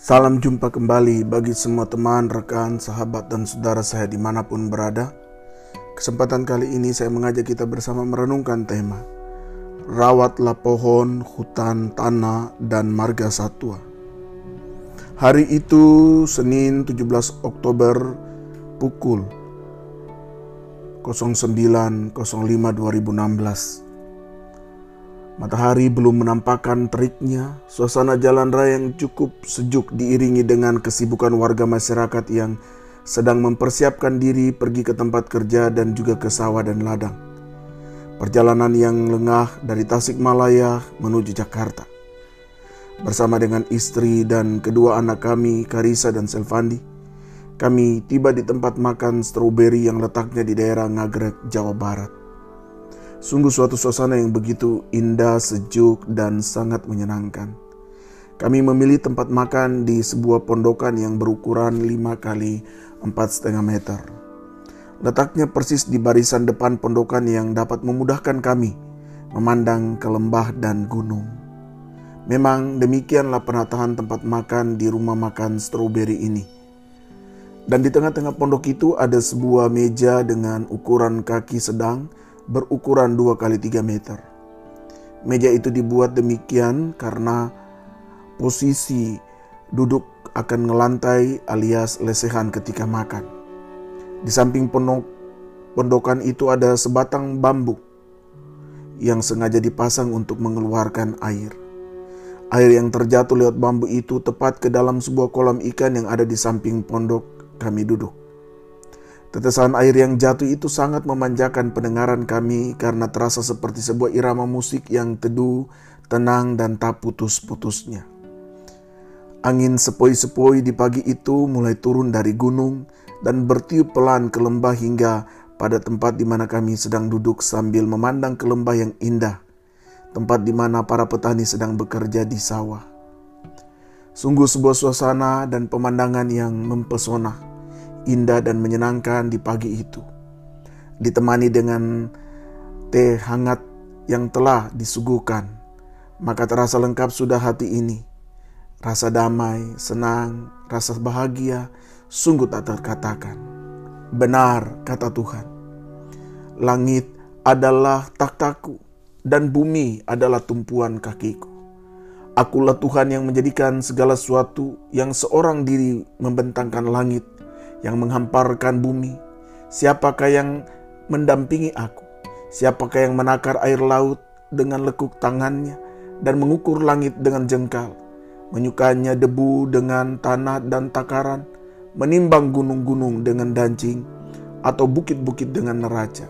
Salam jumpa kembali bagi semua teman, rekan, sahabat, dan saudara saya di mana pun berada. Kesempatan kali ini saya mengajak kita bersama merenungkan tema Rawatlah pohon, hutan, tanah, dan marga satwa. Hari itu Senin 17 Oktober pukul 09.05.2016 Matahari belum menampakkan teriknya, suasana jalan raya yang cukup sejuk diiringi dengan kesibukan warga masyarakat yang sedang mempersiapkan diri pergi ke tempat kerja dan juga ke sawah dan ladang. Perjalanan yang lengah dari Tasikmalaya menuju Jakarta. Bersama dengan istri dan kedua anak kami, Karisa dan Selvandi, kami tiba di tempat makan stroberi yang letaknya di daerah Nagrek, Jawa Barat. Sungguh suatu suasana yang begitu indah, sejuk, dan sangat menyenangkan. Kami memilih tempat makan di sebuah pondokan yang berukuran 5 kali 4,5 meter. Letaknya persis di barisan depan pondokan yang dapat memudahkan kami memandang ke lembah dan gunung. Memang demikianlah penataan tempat makan di rumah makan stroberi ini. Dan di tengah-tengah pondok itu ada sebuah meja dengan ukuran kaki sedang berukuran 2 kali 3 meter. Meja itu dibuat demikian karena posisi duduk akan ngelantai alias lesehan ketika makan. Di samping pondok, pondokan itu ada sebatang bambu yang sengaja dipasang untuk mengeluarkan air. Air yang terjatuh lewat bambu itu tepat ke dalam sebuah kolam ikan yang ada di samping pondok kami duduk. Tetesan air yang jatuh itu sangat memanjakan pendengaran kami karena terasa seperti sebuah irama musik yang teduh, tenang, dan tak putus-putusnya. Angin sepoi-sepoi di pagi itu mulai turun dari gunung dan bertiup pelan ke lembah hingga pada tempat di mana kami sedang duduk sambil memandang ke lembah yang indah, tempat di mana para petani sedang bekerja di sawah. Sungguh sebuah suasana dan pemandangan yang mempesona indah dan menyenangkan di pagi itu. Ditemani dengan teh hangat yang telah disuguhkan, maka terasa lengkap sudah hati ini. Rasa damai, senang, rasa bahagia sungguh tak terkatakan. Benar kata Tuhan. Langit adalah takhtaku dan bumi adalah tumpuan kakiku. Akulah Tuhan yang menjadikan segala sesuatu yang seorang diri membentangkan langit yang menghamparkan bumi? Siapakah yang mendampingi aku? Siapakah yang menakar air laut dengan lekuk tangannya dan mengukur langit dengan jengkal? Menyukainya debu dengan tanah dan takaran, menimbang gunung-gunung dengan dancing, atau bukit-bukit dengan neraca.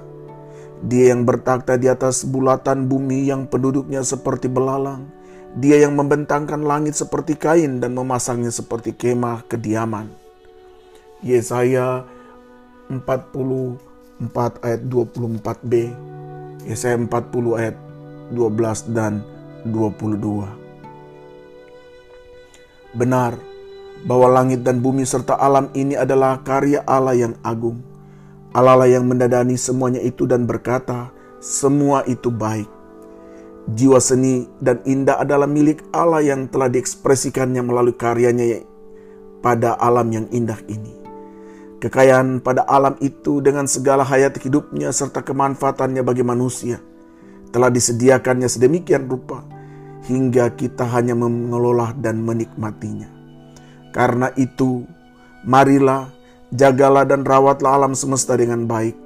Dia yang bertakhta di atas bulatan bumi yang penduduknya seperti belalang. Dia yang membentangkan langit seperti kain dan memasangnya seperti kemah kediaman. Yesaya 44 ayat 24b, Yesaya 40 ayat 12 dan 22. Benar bahwa langit dan bumi serta alam ini adalah karya Allah yang agung. Allah yang mendadani semuanya itu dan berkata, semua itu baik. Jiwa seni dan indah adalah milik Allah yang telah diekspresikannya melalui karyanya pada alam yang indah ini. Kekayaan pada alam itu dengan segala hayat hidupnya serta kemanfaatannya bagi manusia telah disediakannya sedemikian rupa hingga kita hanya mengelola dan menikmatinya. Karena itu, marilah jagalah dan rawatlah alam semesta dengan baik.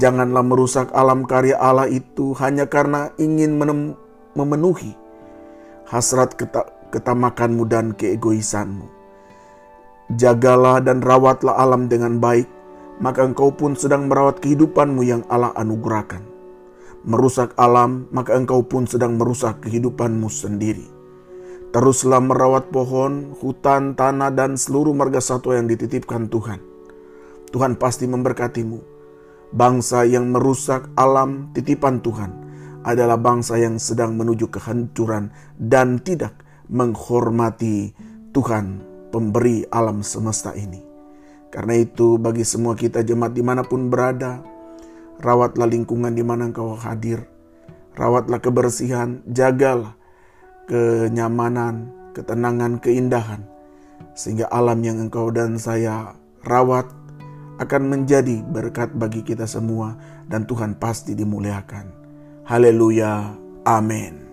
Janganlah merusak alam karya Allah itu hanya karena ingin memenuhi hasrat ketamakanmu dan keegoisanmu Jagalah dan rawatlah alam dengan baik, maka engkau pun sedang merawat kehidupanmu yang Allah anugerahkan. Merusak alam, maka engkau pun sedang merusak kehidupanmu sendiri. Teruslah merawat pohon, hutan, tanah, dan seluruh marga satwa yang dititipkan Tuhan. Tuhan pasti memberkatimu. Bangsa yang merusak alam titipan Tuhan adalah bangsa yang sedang menuju kehancuran dan tidak menghormati Tuhan pemberi alam semesta ini. Karena itu bagi semua kita jemaat di mana pun berada, rawatlah lingkungan di mana engkau hadir. Rawatlah kebersihan, jagalah kenyamanan, ketenangan, keindahan. sehingga alam yang engkau dan saya rawat akan menjadi berkat bagi kita semua dan Tuhan pasti dimuliakan. Haleluya. Amin.